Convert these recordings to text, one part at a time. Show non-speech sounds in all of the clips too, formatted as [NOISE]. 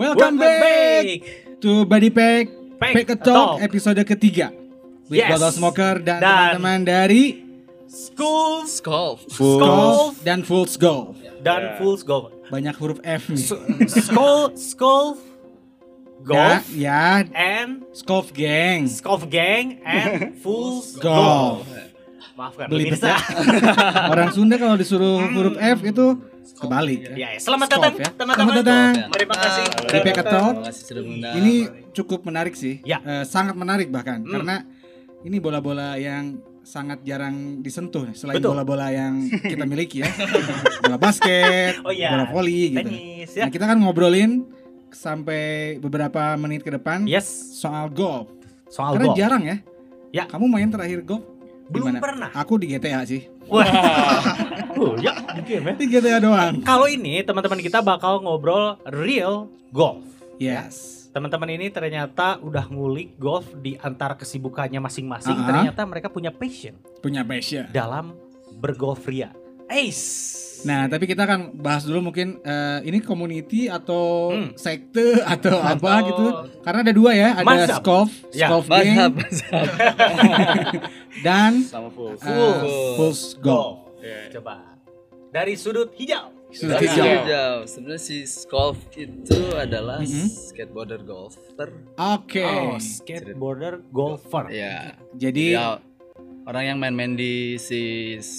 Welcome, back, to Body Pack Pack Pack a Talk Talk. episode ketiga. With Yes. Bottle Smoker dan, Dan- teman-teman dari School Golf. Full. Golf dan Fools Golf. dan Fools Golf. Banyak huruf F nih. Skull, Skull, Golf, Ya, ya and Skolf Gang. Skolf Gang and [LAUGHS] Fools Golf. Golf. Maafkan Belibet pemirsa. ya. [LAUGHS] Orang Sunda kalau disuruh huruf F itu kebalik. Ya, ya. selamat datang ya. teman-teman. Selamat datang. Terima kasih. Terima kasih sudah mengundang. Ini cukup menarik sih. Ya. Eh, sangat menarik bahkan Hmm. karena ini bola-bola yang sangat jarang disentuh selain bola-bola yang [LAUGHS] kita miliki ya. bola basket, Oh iya. bola voli gitu. Tenis ya. Nah, kita kan ngobrolin sampai beberapa menit ke depan Yes, soal golf. soal Karena golf. jarang ya. Ya. Kamu main terakhir golf Belum gimana? pernah. Aku di GTA sih. Wah. [LAUGHS] Oh, ya, di game ya. Di GTA doang. Kalau ini teman-teman kita bakal ngobrol real golf. Yes. Teman-teman ini ternyata udah ngulik golf di antara kesibukannya masing-masing. Ah. Ternyata mereka punya passion Punya passion. dalam bergolf ria. Ace. Nah, tapi kita akan bahas dulu mungkin eh, ini community atau Hmm. sekte [LAUGHS] atau apa Atau- gitu. Karena ada dua ya, ada Mazhab. Skolf, Ya, Mazhab, Gang mazhab. [LAUGHS] dan Sama full. eh, Full. Golf. Coba. Dari sudut hijau. Sudut hijau. hijau. Sebenarnya si golf itu adalah Mhm. skateboarder golfer. Oke. Oh, skateboarder golfer. Ya. Jadi Ya, orang yang main-main di si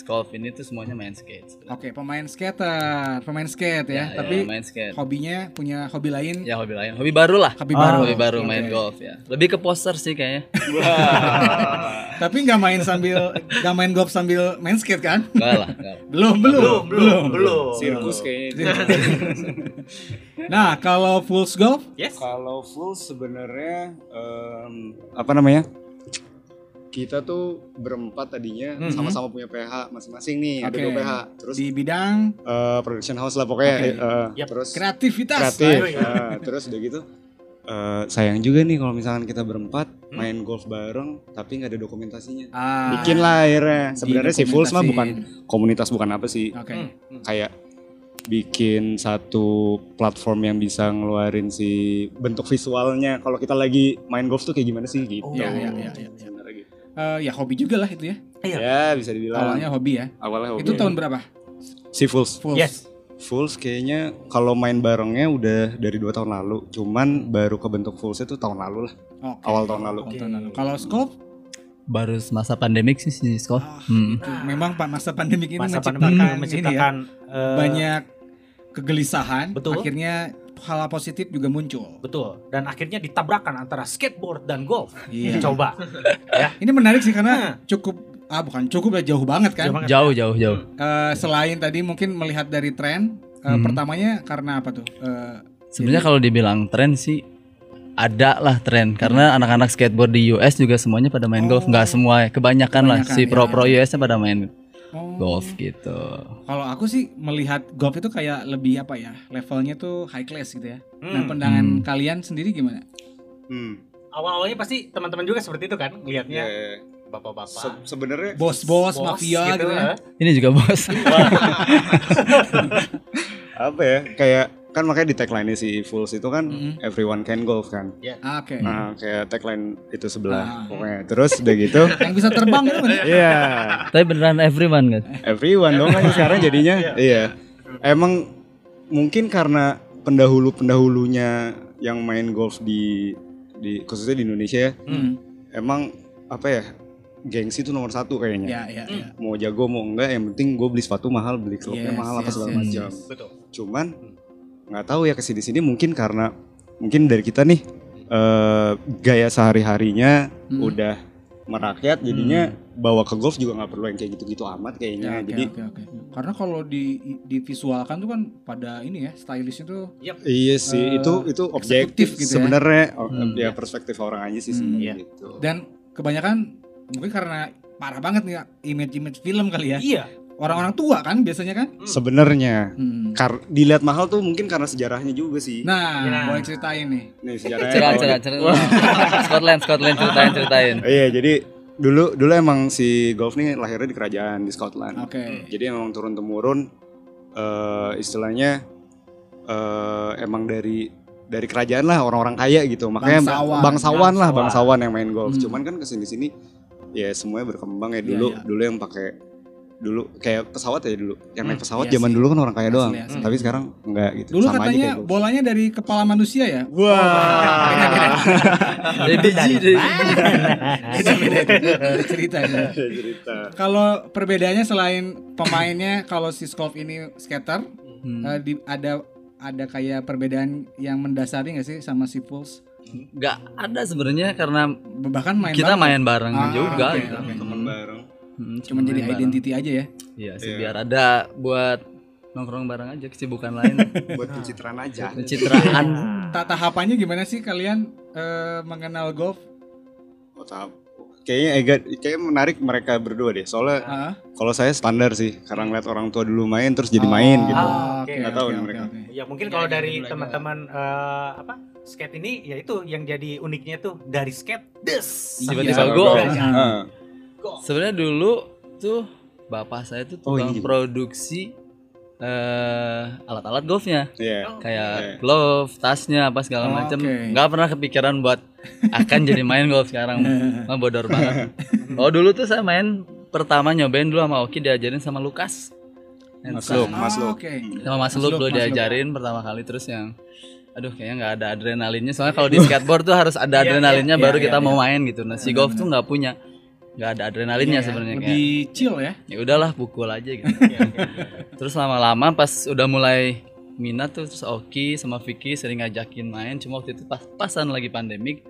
golf ini tuh semuanya main skate. oke, pemain skater, pemain skate ya, Ya, tapi ya, main skate. hobinya punya hobi lain, Ya hobi lain, hobi baru lah. hobi Oh, baru. Hobi baru Oke. main golf ya. Lebih ke poster sih kayaknya. [LAUGHS] Tapi nggak main sambil nggak main golf sambil main skate kan? Enggak lah, enggak. [LAUGHS] Belum, belum, Belum, belum, belum. Sirkus kayaknya. [LAUGHS] Nah, kalau Fools Golf Yes. Kalau full sebenarnya em, apa namanya? Kita tuh berempat tadinya Mhm. sama-sama punya PH masing-masing nih, ada Oke. dua PH. Terus di bidang eh, production house lah pokoknya. Oke. eh, Yap. Terus kreativitas. kreatif. Eh, terus udah gitu. eh, sayang juga nih kalau misalkan kita berempat main golf bareng tapi nggak ada dokumentasinya. Ah, Bikin lah akhirnya. Sebenarnya si Fools mah bukan komunitas bukan apa sih. Oke. Hmm. kayak bikin satu platform yang bisa ngeluarin si bentuk visualnya kalau kita lagi main golf tuh kayak gimana sih gitu. Iya, iya, iya, iya. Sebenarnya gitu. Eh, ya hobi juga lah itu ya. Iya. Ya, bisa dibilang. Awalnya hobi ya. Awalnya hobi. Itu tahun berapa? si Fools. Fools. Yes. Fools kayaknya kalau main barengnya udah dari dua tahun lalu. Cuman baru kebentuk Fools itu tahun lalu lah. Oke. Awal tahun lalu. Lalu. Kalau Scope Baru masa pandemik sih si golf. ah, Hmm. itu memang pak masa pandemik ini Masa menciptakan, pandemi ini ya, menciptakan eh, banyak kegelisahan. Betul. Akhirnya hal positif juga muncul. betul dan akhirnya ditabrakan antara skateboard dan golf. Iya. Coba. [LAUGHS] Ini menarik sih karena cukup ah bukan cukup lah jauh banget kan. Jauh banget. Jauh, jauh, jauh. Eh, selain tadi mungkin melihat dari tren, eh, Hmm. pertamanya karena apa tuh? Eh, Sebenarnya kalau dibilang tren sih ada lah tren karena anak-anak skateboard di US juga semuanya pada main golf Oh. nggak semua kebanyakan, lah Kebanyakan, si ya. pro-pro US-nya pada main oh. golf gitu. Kalau aku sih melihat golf itu kayak lebih apa ya? Levelnya tuh high class gitu ya. Nah, Hmm. pandangan Hmm. kalian sendiri gimana? Hmm. Awal-awalnya pasti teman-teman juga seperti itu kan Ya, ngelihatnya ya. bapak-bapak. Se- sebenarnya Bos-bos, bos mafia gitu, ya. Ini juga bos. apa ya? Kayak kan makanya di tagline si Fools itu kan Mhm. everyone can golf kan. Ah, Oke. Nah, kayak tagline itu sebelah Ah. pokoknya. Terus udah gitu [LAUGHS] Yang bisa terbang itu kan? Iya, Tapi beneran everyone kan. everyone dong kan sekarang jadinya. Iya. Emang mungkin karena pendahulu-pendahulunya yang main golf di di khususnya di Indonesia ya, Hmm. emang apa ya? Gengsi itu nomor satu kayaknya. Ya, ya, ya. Mau jago mau enggak, yang penting gue beli sepatu mahal, beli klubnya Yes, mahal apa yes, segala yes, macam. yes. Betul. Cuman nggak tahu ya ke sini sini mungkin karena mungkin dari kita nih eh, gaya sehari harinya Hmm. udah merakyat jadinya bawa ke golf juga nggak perlu yang kayak gitu-gitu amat kayaknya. Ya, oke, Jadi oke, oke. Karena kalau di divisualkan tuh kan pada ini ya, stylishnya tuh iya sih Eh, itu itu objektif gitu ya. sebenarnya Oh, Hmm. ya perspektif orang aja sih Hmm, sebenarnya iya. gitu. dan kebanyakan mungkin karena parah banget nih image-image film kali ya. Iya. Orang-orang tua kan biasanya kan? Sebenarnya Hmm. kar dilihat mahal tuh mungkin karena sejarahnya juga sih. Nah, Ya. boleh ceritain nih. Nih sejarahnya. Cerah, di- cerah. [LAUGHS] Scotland, Scotland ceritain, ceritain. Iya, jadi dulu dulu emang si golf nih lahirnya di kerajaan di Scotland. Oke. Jadi emang turun temurun eh istilahnya eh emang dari dari kerajaan lah orang-orang kaya gitu. Makanya Bangsawan. bangsawan, lah, Bangsawan. bangsawan yang main golf. Hmm. Cuman kan ke sini sini ya semuanya berkembang ya Iya, dulu. iya. Dulu yang pakai dulu kayak pesawat ya dulu. Yang naik Hmm, pesawat iya zaman sih. dulu kan orang kaya Asli, doang. asli. Tapi sekarang enggak gitu. Dulu Sama aja katanya golf. bolanya dari kepala manusia ya. Wah. Beda-beda [LAUGHS] itu. Beda cerita itu. cerita. Kalau perbedaannya selain pemainnya kalau si Skolf ini skater, Hmm. eh, di- ada ada kayak perbedaan yang mendasari nggak sih sama si Pulse? nggak ada sebenarnya karena Bahkan main kita bareng. main bareng Ah, juga oke, gitu. oke. Hmm, Cuma jadi bareng. identity aja ya. Iya sih Iya. biar ada buat nongkrong bareng aja kesibukan lain [LAUGHS] Buat pencitraan aja. pencitraan Ta tahapannya gimana sih kalian eh, mengenal golf? Oh, tahap. Kayaknya Ega, kayaknya menarik mereka berdua deh. Soalnya Ah. kalau saya standar sih, karena ngeliat orang tua dulu main terus jadi main gitu. Ah, oke. Nggak tahu nih mereka. Ya mungkin kalau dari teman-teman eh, apa skate ini ya itu yang jadi uniknya tuh dari skate des Tiba-tiba Iya. gol. Ah. Sebenarnya dulu tuh bapak saya tuh Oh, tukang ini juga. produksi eh alat-alat golfnya Iya. kayak Iya. glove, tasnya apa segala Oh, macam. oke. nggak pernah kepikiran buat akan jadi main golf sekarang. [LAUGHS] Mah bodor banget. Oh dulu tuh saya main pertama nyobain dulu sama Oki diajarin sama Lukas. Mas. Luk, Mas Oh, Luk. oke. Hmm. Sama Mas Mas Luk dulu Mas Luk. diajarin pertama kali terus yang aduh kayaknya nggak ada adrenalinnya soalnya kalau di skateboard tuh harus ada Iya, adrenalinnya iya, baru iya, kita iya. mau main gitu. Nah, si golf tuh nggak punya nggak ada adrenalinnya Iya, sebenarnya kayak Lebih chill ya. ya udahlah pukul aja gitu. terus lama-lama pas udah mulai minat tuh terus Oki sama Vicky sering ngajakin main cuma waktu itu pas pasan lagi pandemik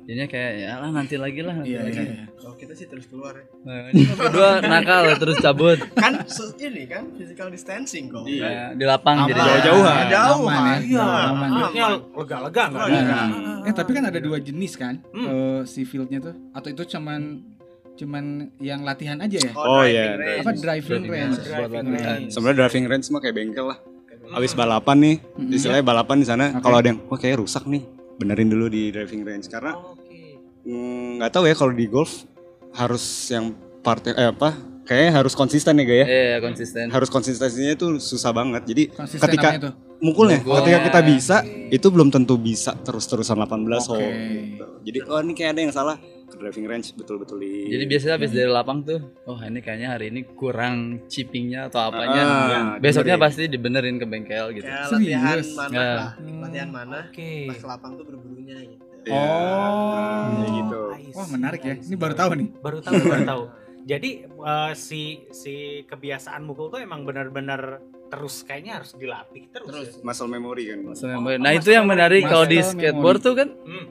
jadinya kayak ya lah nanti lagi lah nanti Iya, lagi. iya, iya. Kalau kita sih terus keluar ya. Nah, ini berdua nakal terus cabut Kan ini kan physical distancing kok. Ya, di lapang jadi. Jauh-jauhan. Jauh, Aman ya. iya Aman. Maksudnya lega-lega nggak Iya. ada Nah, eh tapi kan ada dua jenis kan Hmm. eh, si fieldnya tuh atau itu cuman cuman yang latihan aja ya? Oh, driving iya, range. Apa driving Driving range? range. Driving Driving range. Sebenarnya driving range mah kayak bengkel lah. Abis balapan nih, Mhm. istilahnya balapan di sana. Oke. Kalau ada yang, wah kayak rusak nih, benerin dulu di driving range. Karena mm, nggak tahu ya kalau di golf harus yang part eh apa? Kayaknya harus konsisten ya gaya. eh konsisten Harus konsistensinya itu susah banget. Jadi Konsisten ketika mukulnya, Mukul. ketika kita bisa, itu belum tentu bisa terus-terusan 18 Oke. hole. gitu. Jadi oh ini kayak ada yang salah driving range betul-betul di. jadi biasanya habis dari lapang tuh oh ini kayaknya hari ini kurang chippingnya atau apanya Ah, besoknya bener ya. pasti dibenerin ke bengkel gitu Serius? latihan mana Ya. lah. Latihan mana. oke Pas ke lapang tuh berburu-burunya gitu. Iya. Oh. Kayak gitu. Wah menarik ya. Ini baru tahu nih. baru tahu baru [LAUGHS] tahu jadi eh, si si kebiasaan mukul tuh emang benar-benar terus kayaknya harus dilatih terus, Terus. ya? Muscle memory kan. Muscle Oh, memory. Nah muscle itu yang memory. menarik kalau di skateboard tuh kan Hmm.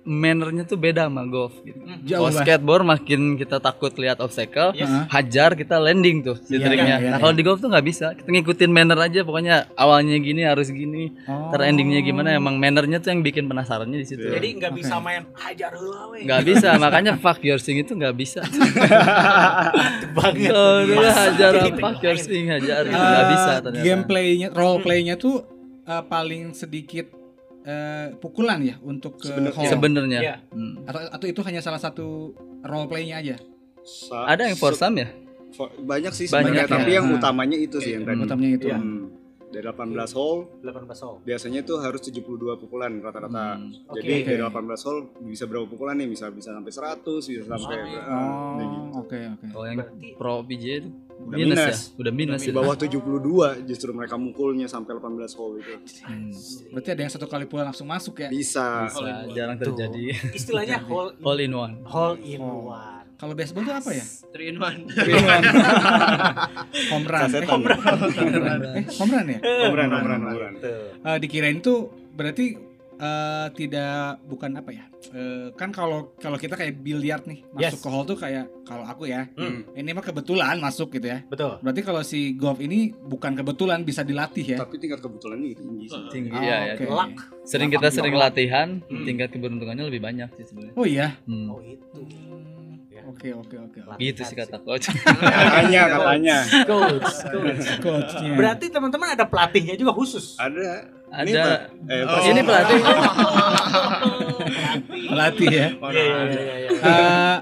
Mannernya tuh beda sama golf gitu. Hmm. Jauh Kalau skateboard makin kita takut lihat obstacle, Yes. Hajar kita landing tuh si triknya. iya, iya, nah kalau iya. di golf tuh nggak bisa, kita ngikutin manner aja. Pokoknya awalnya gini harus gini, Oh. ter endingnya gimana. Emang mannernya tuh yang bikin penasarannya di situ. Iya. jadi nggak bisa Oke. main hajar heula we Nggak bisa, makanya fuck your swing itu nggak bisa. [LAUGHS] banget Kalau dulu hajar fuck your swing hajar itu Eh, nggak bisa ternyata. Gameplaynya, role playnya tuh eh, paling sedikit eh, pukulan ya untuk ke Sebenarnya. Sebenarnya. Iya. Hmm. atau atau itu hanya salah satu role playnya aja. Sa- Ada yang for some ya? For- banyak sih Banyak sebenarnya, ya. tapi yang Nah. utamanya itu sih yang tadi. Utamanya itu. Iya. Hmm. Dari 18 hole 18 hole biasanya itu harus 72 pukulan rata-rata. Hmm. Jadi Oke. dari 18 hole bisa berapa pukulan nih? Bisa bisa sampai 100, bisa sampai Oh, kayak Oh, gitu. oke oke. Kalau yang Berarti- pro PJ itu Udah minus, minus. ya, udah minus Di ya. bawah 72 justru mereka mukulnya sampai 18 hole itu. Hmm. Berarti ada yang satu kali pukulan langsung masuk ya? Bisa. Bisa, jarang terjadi. istilahnya [LAUGHS] hole All in one. hole in one Kalau baseball itu apa ya? Three in one. [LAUGHS] home run. Eh, home run. Eh, home run ya? Home run, home run, home run. Tuh. Eh, dikirain tuh berarti eh, tidak bukan apa ya? Eh, kan kalau kalau kita kayak biliar nih masuk Yes. ke hole tuh kayak kalau aku ya, Hmm. ini mah kebetulan masuk gitu ya. betul Berarti kalau si golf ini bukan kebetulan bisa dilatih ya? Tapi tingkat kebetulannya tinggi sih. Tinggi Oh, ya, ya. oke. Luck. Sering kita sering latihan, Hmm. tingkat keberuntungannya lebih banyak sih sebenarnya. Oh iya. Hmm. oh itu Ya. Oke oke oke. Gitu sih kata coach. [LAUGHS] Katanya, katanya. coach coach Coachnya. berarti teman-teman ada pelatihnya juga khusus Ada. Ada. Ini. Eh, Oh. Ini pelatih. [LAUGHS] pelatih ya. Eh,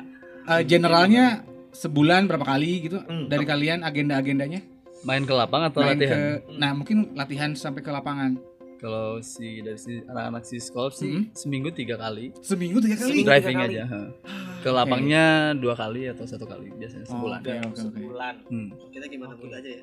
eh, generalnya sebulan berapa kali gitu Hmm. dari kalian agenda-agendanya? Main ke lapang atau Main latihan? ke nah mungkin latihan sampai ke lapangan. Kalau si dari si anak-anak si sekolah sih Hmm. seminggu tiga kali Seminggu tiga kali. Seminggu. driving tiga kali. aja. Ke lapangnya dua kali atau satu kali biasanya Oh, sebulan. oke, oke, oke. sebulan. Hmm. Kita gimana pun aja ya.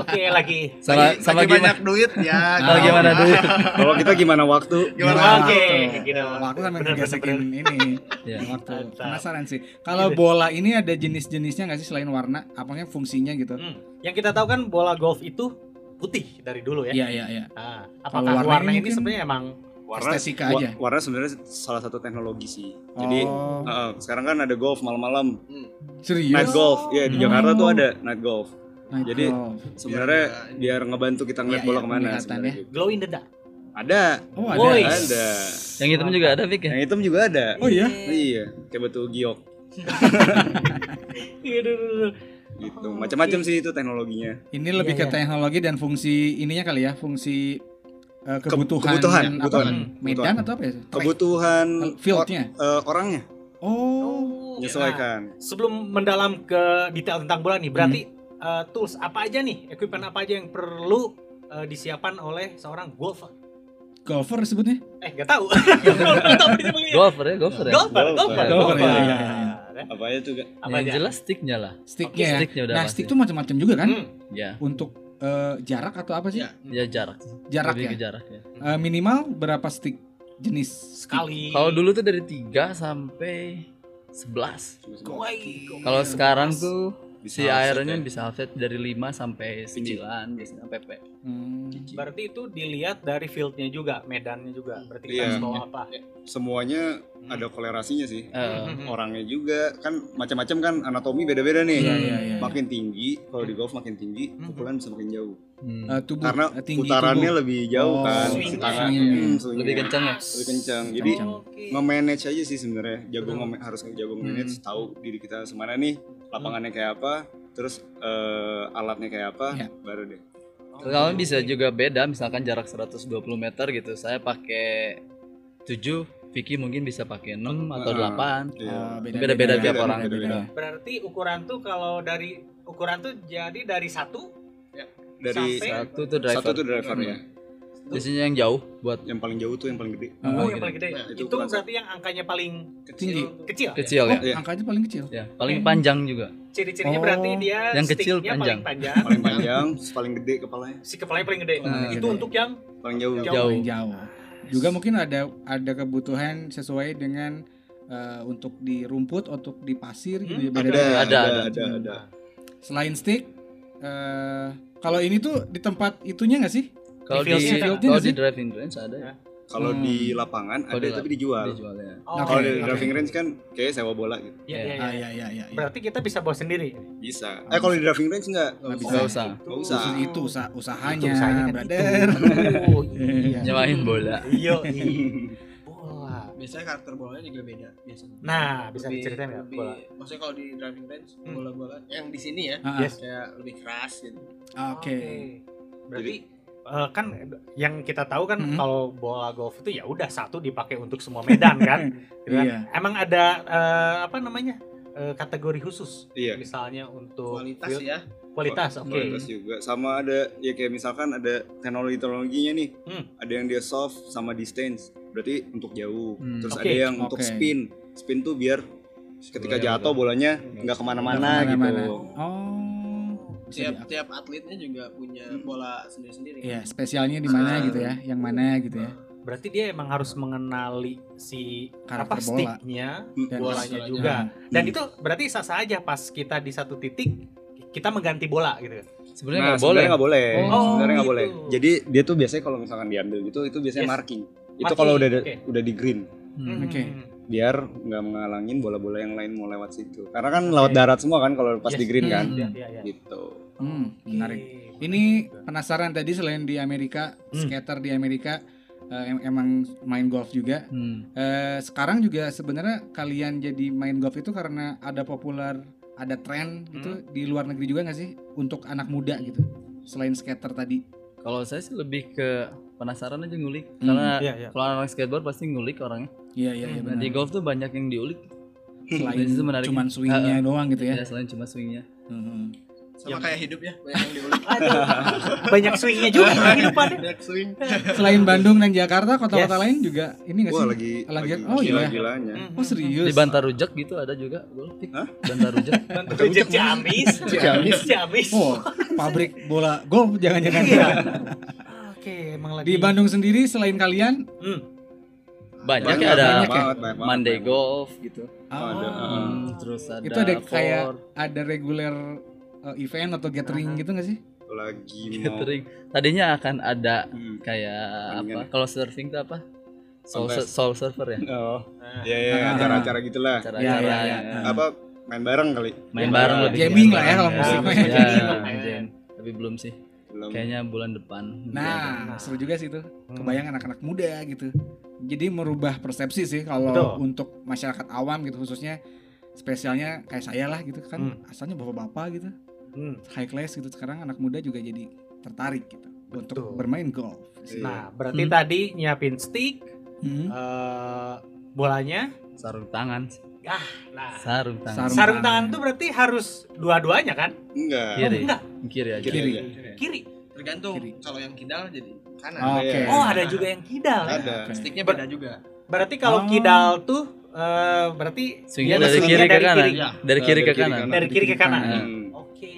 Oke lagi. Sama Lagi- sama lagi gimana? banyak duit ya. Kalau gimana dulu? Kalau kita gimana waktu? Gimana Oke, waktu? gitu. Waktu sampai Bener, ngegesekin bener, ini. Ya. Waktu Mantap. penasaran sih. Kalau bola ini ada jenis-jenisnya nggak sih selain warna? Apanya fungsinya gitu? Hmm. Yang kita tahu kan bola golf itu putih dari dulu ya. Iya iya iya. Nah, Kalau apakah warna warna, ini sebenarnya emang Warna, Estetika wa- aja. warna sebenarnya salah satu teknologi sih. Jadi Oh. uh, sekarang kan ada golf malam-malam, Serius? night golf. Ya di Hmm. Jakarta tuh ada night golf. Night Jadi sebenarnya biar ngebantu kita Iya, ngeliat bola iya, ke mana sebenarnya. ya. gitu. glow in the dark. Ada, Oh ada. Woi. ada. Yang hitam juga ada Vic ya? Yang hitam juga ada. Oh iya. Iya, kayak betul giok [LAUGHS] Aduh. gitu. Macam-macam sih itu teknologinya. Ini lebih Iya, ke iya. teknologi dan fungsi ininya kali ya, fungsi eh, kebutuhan, kebutuhan, dan apa? kebutuhan. Medan Kebutuhan. atau apa ya? Track. Kebutuhan Fieldnya. or- eh, orangnya Oh. menyesuaikan. Nah, sebelum mendalam ke detail tentang bola nih, berarti Hmm. Eh, tools apa aja nih, equipment apa aja yang perlu eh, disiapkan oleh seorang golfer? Golfer sebutnya? Eh, gak tahu. [LAUGHS] Golfer ya, golfer ya. Golfer, Golfer. golfer, iya, iya. Kan? Apa aja tuh? Apa Yang aja? jelas sticknya lah. Sticknya ya. sticknya udah Nah, pasti. stick tuh macam-macam juga kan? Hmm. Ya, Untuk eh, jarak atau apa sih? Ya. ya jarak. Jarak Lebih ya. jarak ya. Eh, minimal berapa stick jenis? Sekali. Kalau dulu tuh dari 3 sampai 11. Woi, Kalau sekarang tuh Bisa si airnya ya. bisa offset dari 5 sampai 9 biasanya PP. Hmm. Berarti itu dilihat dari fieldnya juga, medannya juga. Berarti kita Iya. harus tahu apa. Semuanya ada kolerasinya sih. Hmm. Orangnya juga kan macam-macam kan anatomi beda-beda nih. Iya, iya, iya. Makin tinggi, kalau di golf makin tinggi, Hmm. pukulan bisa makin jauh. hmm. Eh, tubuh Karena tinggi putarannya tubuh. lebih jauh Oh, kan. swing- Si tangan swingnya. hmm, swingnya. lebih kencang ya. Lebih kencang. Jadi. Oke. nge-manage aja sih sebenarnya. Jago nge harus jago manage Hmm. tahu diri kita semana nih, lapangannya kayak apa, terus eh, alatnya kayak apa, Iya. baru deh. Kalau bisa juga beda, misalkan jarak 120 meter gitu, saya pakai 7, Vicky mungkin bisa pakai 6 atau Ah, 8. Iya. Oh, Beda-beda tiap orang. beda-beda. Berarti ukuran tuh kalau dari ukuran tuh jadi dari satu Dari Sampai- Satu tuh driver. satu tuh driver ya. Biasanya yang jauh buat Yang paling jauh tuh yang paling gede. Oh, Oh, gitu. yang paling gede. Nah, itu itu berarti yang angkanya paling Tinggi. kecil. kecil Oh, ya. Iya. angkanya paling kecil. Ya, paling panjang juga. Ciri-cirinya Oh. berarti dia Yang kecil sticknya panjang. paling panjang. Paling panjang, paling gede kepalanya. si kepalanya paling gede. Nah, itu gede. untuk yang Paling jauh. Jauh. Jauh. Paling jauh. Juga mungkin ada ada kebutuhan sesuai dengan eh, untuk di rumput, untuk di pasir gitu. Hmm, ya, Ada. Ada, ada, ada. ada, ada. Selain stick eh kalau ini tuh di tempat itunya nggak sih? Kalau Di di, fieldnya kalau di driving range ada ya. Kalau Hmm. di lapangan ada di tapi dijual. Dijual ya. Oh, Kalau Oke, di driving range kan kayak sewa bola gitu. Iya, iya, Ah, iya. iya iya iya. iya. Berarti kita bisa bawa sendiri. Bisa. Eh kalau di driving range enggak. Nggak bisa. Nggak usah. Nggak usah. Khusus itu usaha usahanya, Itu usahanya kan brother. [LAUGHS] Oh, iya. Nyewain bola. Iya, iya. [LAUGHS] Bola. Biasanya karakter bolanya juga beda biasanya. Nah, bisa Lebih- diceritain nggak lebih- bola? Maksudnya kalau di driving range Hmm. bola-bola yang di sini ya. Yes. kayak lebih keras gitu. Oke. Berarti eh, kan yang kita tahu kan Mhm. kalau bola golf itu ya udah satu dipakai untuk semua medan [LAUGHS] kan. Gitu kan? Iya. Emang ada eh, apa namanya? eh, kategori khusus. Iya. Misalnya untuk Kualitas field- ya. Kualitas, oke. Kualitas juga. Sama ada ya kayak misalkan ada teknologi-teknologinya nih. Hmm. Ada yang dia soft sama distance. Berarti untuk jauh. Hmm. Terus Oke. ada yang untuk Oke. spin. Spin tuh biar ketika Bolanya jatuh bolanya nggak ke mana-mana gitu. Oh. Bisa Tiap tiap atletnya juga punya bola sendiri-sendiri. Iya, spesialnya di mana Ah. gitu ya, yang mana gitu ya. Berarti dia emang harus mengenali si Karakter apa bola. sticknya, Dan bolanya juga. Hmm. Dan itu berarti sah-sah aja pas kita di satu titik kita mengganti bola gitu. Sebenarnya Nah, nggak boleh. sebenarnya nggak boleh. Oh, sebenarnya nggak gitu. boleh. Jadi dia tuh biasanya kalau misalkan diambil gitu, itu biasanya Yes. marking. Itu Marking, kalau udah oke. udah di green, Hmm. Oke. Biar nggak menghalangin bola-bola yang lain mau lewat situ. Karena kan lewat darat semua kan kalau pas Yes. di green kan. Hmm. Iya, iya. Gitu. Hmm, menarik. Ini penasaran tadi selain di Amerika, Hmm. skater di Amerika eh, em- emang main golf juga. Hmm. Eh, sekarang juga sebenarnya kalian jadi main golf itu karena ada populer, ada tren gitu Hmm. di luar negeri juga nggak sih untuk anak muda gitu. Selain skater tadi. Kalau saya sih lebih ke penasaran aja ngulik. Hmm. Karena Iya, iya. kalau anak skateboard pasti ngulik orangnya. Iya iya iya Hmm, Nah, di golf tuh banyak yang diulik. Selain Itu menarik. cuman swingnya ah. doang gitu ya. Ya, selain cuma swingnya. Hmm. Sama Yang- kayak hidup ya, banyak yang diulik. [LAUGHS] Aduh, banyak swingnya juga kehidupannya. Banyak swing. Selain Bandung dan Jakarta, kota-kota Yes. lain juga ini nggak sih? Wah lagi Lagi- lagi, oh, iya. gila-gilanya. Oh serius? Di Bantarujak gitu ada juga golf. Hah? Bantarujak. [LAUGHS] Rejek Ciamis, Ciamis, Ciamis. Oh, pabrik bola golf jangan-jangan. Iya. [LAUGHS] Oke, emang lagi Di Bandung sendiri selain kalian, Hmm. Banyak, Banyak, ya ada banyak ya? banget, banyak banget. Monday Golf gitu. ah, Ada, Hmm, terus ada itu ada kayak ada reguler uh, event atau gathering gitu nggak sih? lagi mau. Tadinya akan ada Hmm. kayak Tandingan apa? ya? Kalau surfing itu apa? Soul, Kontes. soul surfer ya? Oh, Nah, ya ya Ah. acara-acara gitulah. Cara-cara Ya, ya, ya. yang- Apa main bareng kali? main Ya, bareng lebih jamming kayak lah ya kalau musik Ya, ya, Jamming. jam. Tapi belum sih. Belum. Kayaknya bulan depan. Nah, seru juga sih itu. Hmm. Kebayang anak-anak muda gitu. Jadi merubah persepsi sih kalau Betul. untuk masyarakat awam gitu khususnya spesialnya kayak saya lah gitu kan Hmm. asalnya bapak-bapak gitu hmm. high class gitu sekarang anak muda juga jadi tertarik gitu untuk Betul. bermain golf. Iya. Nah, berarti Hmm. tadi nyiapin stick, Hmm. eh, bolanya. sarung tangan. Nah, Sarung tangan. Sarung sarung tangan. tangan tuh berarti harus dua-duanya kan? Enggak. Kiri. Oh, enggak, Kiri aja. Kiri. kiri. Tergantung Kiri. kalau yang kidal jadi kanan. Oh, Oke. Oh, ada juga yang kidal. ya? Ada. Oke. Sticknya beda juga. Berarti kalau Oh. kidal tuh eh, berarti Swingnya dia dari swingnya kiri ke dari kanan. kiri. Ya. Dari kiri ke Dari kiri kanan. kanan. Dari kiri ke kanan. Hmm. Oke.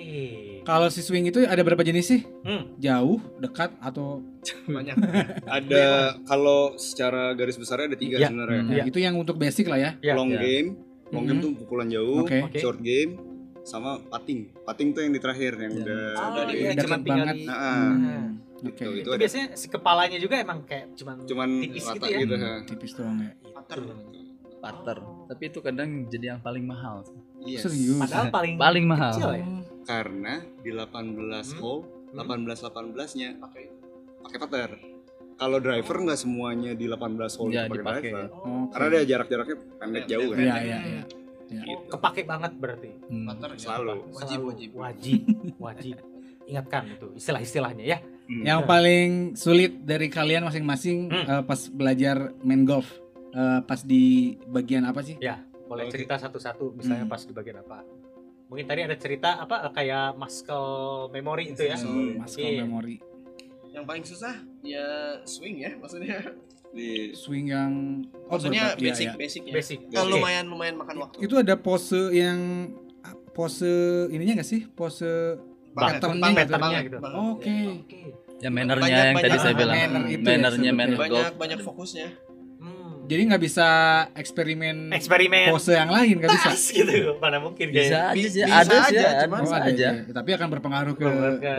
Kalau si swing itu ada berapa jenis sih? Hmm. Jauh, dekat atau Banyak. [LAUGHS] Ada kalau secara garis besarnya ada tiga Iya. sebenarnya. Nah, Iya. itu yang untuk basic lah ya. Ya. Long Iya. game, long game Mhm. tuh pukulan jauh. Oke. short game, sama putting. Putting tuh yang di terakhir yang Iya. udah Oh, Udah iya, cuma tinggal banget. di- Nah, Hmm. Gitu. Oke. Itu Itu ada biasanya si kepalanya juga emang kayak cuman cuman tipis gitu ya. gitu. Hmm, tipis doang ya. Pater. Putter. Tapi itu kadang jadi yang paling mahal. Yes. Serius. Padahal paling Paling mahal. kecil ya. Karena di 18 Hmm. hole, 18 18-nya pakai pakai putter. Kalau driver nggak semuanya di 18 hole Ya, pakai driver. Oke. Karena ada jarak-jaraknya pendek jauh kan. Iya, iya, iya. Oh, kepake banget berarti. Hmm. Pater ya. Selalu. Wajib, Selalu. wajib. Wajib, wajib. [LAUGHS] Ingatkan itu istilah-istilahnya ya. Hmm. Yang paling sulit dari kalian masing-masing Hmm. eh, pas belajar main golf, eh, pas di bagian apa sih? Boleh Oke. cerita satu-satu misalnya Hmm. pas di bagian apa? Mungkin tadi ada cerita apa kayak muscle memory itu ya. Hmm. Muscle Iya. memory, Yang paling susah ya swing ya maksudnya. Di swing yang oh, Maksudnya iya, basic iya. basic ya. Basic. Kalau Oke. lumayan lumayan makan waktu. Itu ada pose yang pose ininya nggak sih? Pose Patternnya banget, gitu. Oke. Oke. Ya mannernya Banyak- yang tadi saya bilang. manner itu ya Mannernya manner golf. Banyak banyak fokusnya. Hmm. Jadi nggak bisa eksperimen Eksperimen pose yang lain nggak bisa. tas gitu. Mana mungkin Bisa kayaknya. aja Bi- sih, bisa ada sih, aja, ada cuman Oh, bisa ada aja. ya. Tapi akan berpengaruh ke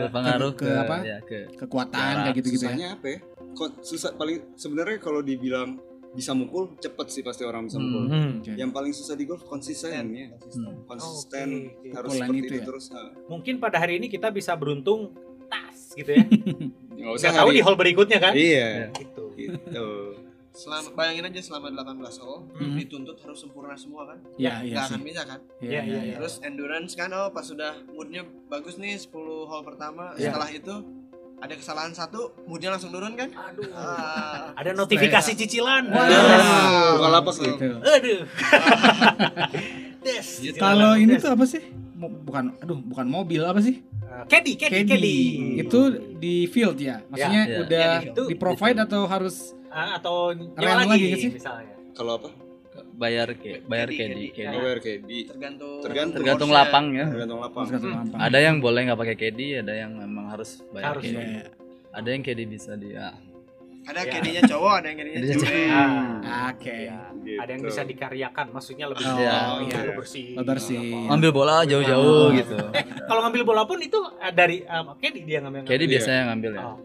Berpengaruh ke ke, apa? ya, ke kekuatan kayak gitu-gitu ya. susahnya apa ya? Kok susah paling sebenarnya kalau dibilang bisa mukul cepet sih pasti orang bisa Hmm. mukul. Hmm. Yang paling susah di golf konsisten ya. Hmm. Konsisten Oke, oke. harus Pukulan seperti itu itu, ya? terus. ha. Mungkin pada hari ini kita bisa beruntung tas gitu ya. [LAUGHS] Nggak usah Nggak tahu di hall berikutnya kan? Iya. Gitu. Gitu. Selama bayangin aja selama 18 hole Hmm. dituntut harus sempurna semua kan? Iya, iya sih. akan bisa kan? Iya, Iya, iya, iya. Terus endurance kan oh pas sudah moodnya bagus nih 10 hole pertama Iya. setelah itu ada kesalahan satu moodnya langsung turun kan? Aduh. Ah, Ada notifikasi cicilan. Wah. [LAUGHS] Des. Bukan lapak sih. Gitu. Aduh. Des. Kalau ini des. tuh apa sih? Bukan, aduh, bukan mobil apa sih? Eh, Caddy, caddy, Caddy. Itu di field ya. Maksudnya Ya, ya. udah Ya, di di provide atau harus Ah, atau nyewa lagi lagi, sih? misalnya. Kalau apa? Bayar ke bayar caddy. caddy. Aware caddy. tergantung Tergantung. Tergantung lapang ya. Tergantung lapang. tergantung Hmm. lampang? Ada yang boleh nggak pakai caddy, ada yang memang harus bayar Harus. Iya, iya. Ada yang caddy bisa dia. Ada Ya. caddy-nya cowok, ada yang Caddy-nya cewek. Ah. Oke. Ya. Gitu. Ada yang bisa dikaryakan, maksudnya lebih Oh, iya. iya, Iya. bersih. Bersih. Ambil bola jauh-jauh Oh. gitu. Eh, kalau ngambil bola pun itu eh, dari um, caddy dia ngambil. Caddy Iya. biasanya yang ngambil ya. Oh,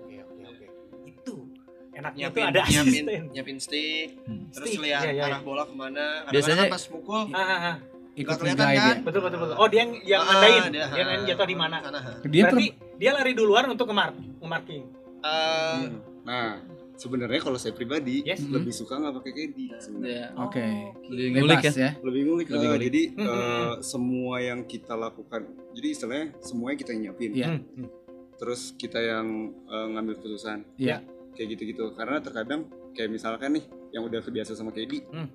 enaknya Nyiapin, tuh ada nyiapin, asisten. nyiapin stick, Hmm. terus Stick, lihat iya, iya. arah bola ke mana. Biasanya- kan pas pukul Ah, ah, ah. Ikut kelihatan kan? ya. betul betul betul. Oh, dia yang yang Ah, nandain. dia, Dia ah, jatuh di mana. sana. Dia Berarti ter- dia lari duluan untuk ngemar ngemarking. Eh, Hmm. Nah, sebenarnya kalau saya pribadi Yes. lebih suka nggak pakai caddy sebenarnya. Ya. Oke. Lebih ngulik ya. ya. Lebih ngulik. Lebih eh, ngulik. Jadi Hmm, hmm, eh, semua yang kita lakukan, jadi istilahnya semuanya kita yang nyiapin. Iya. Hmm, hmm. Terus kita yang eh, ngambil keputusan. Iya. Kayak gitu-gitu. Karena terkadang kayak misalkan nih yang udah kebiasa sama caddy, Hmm.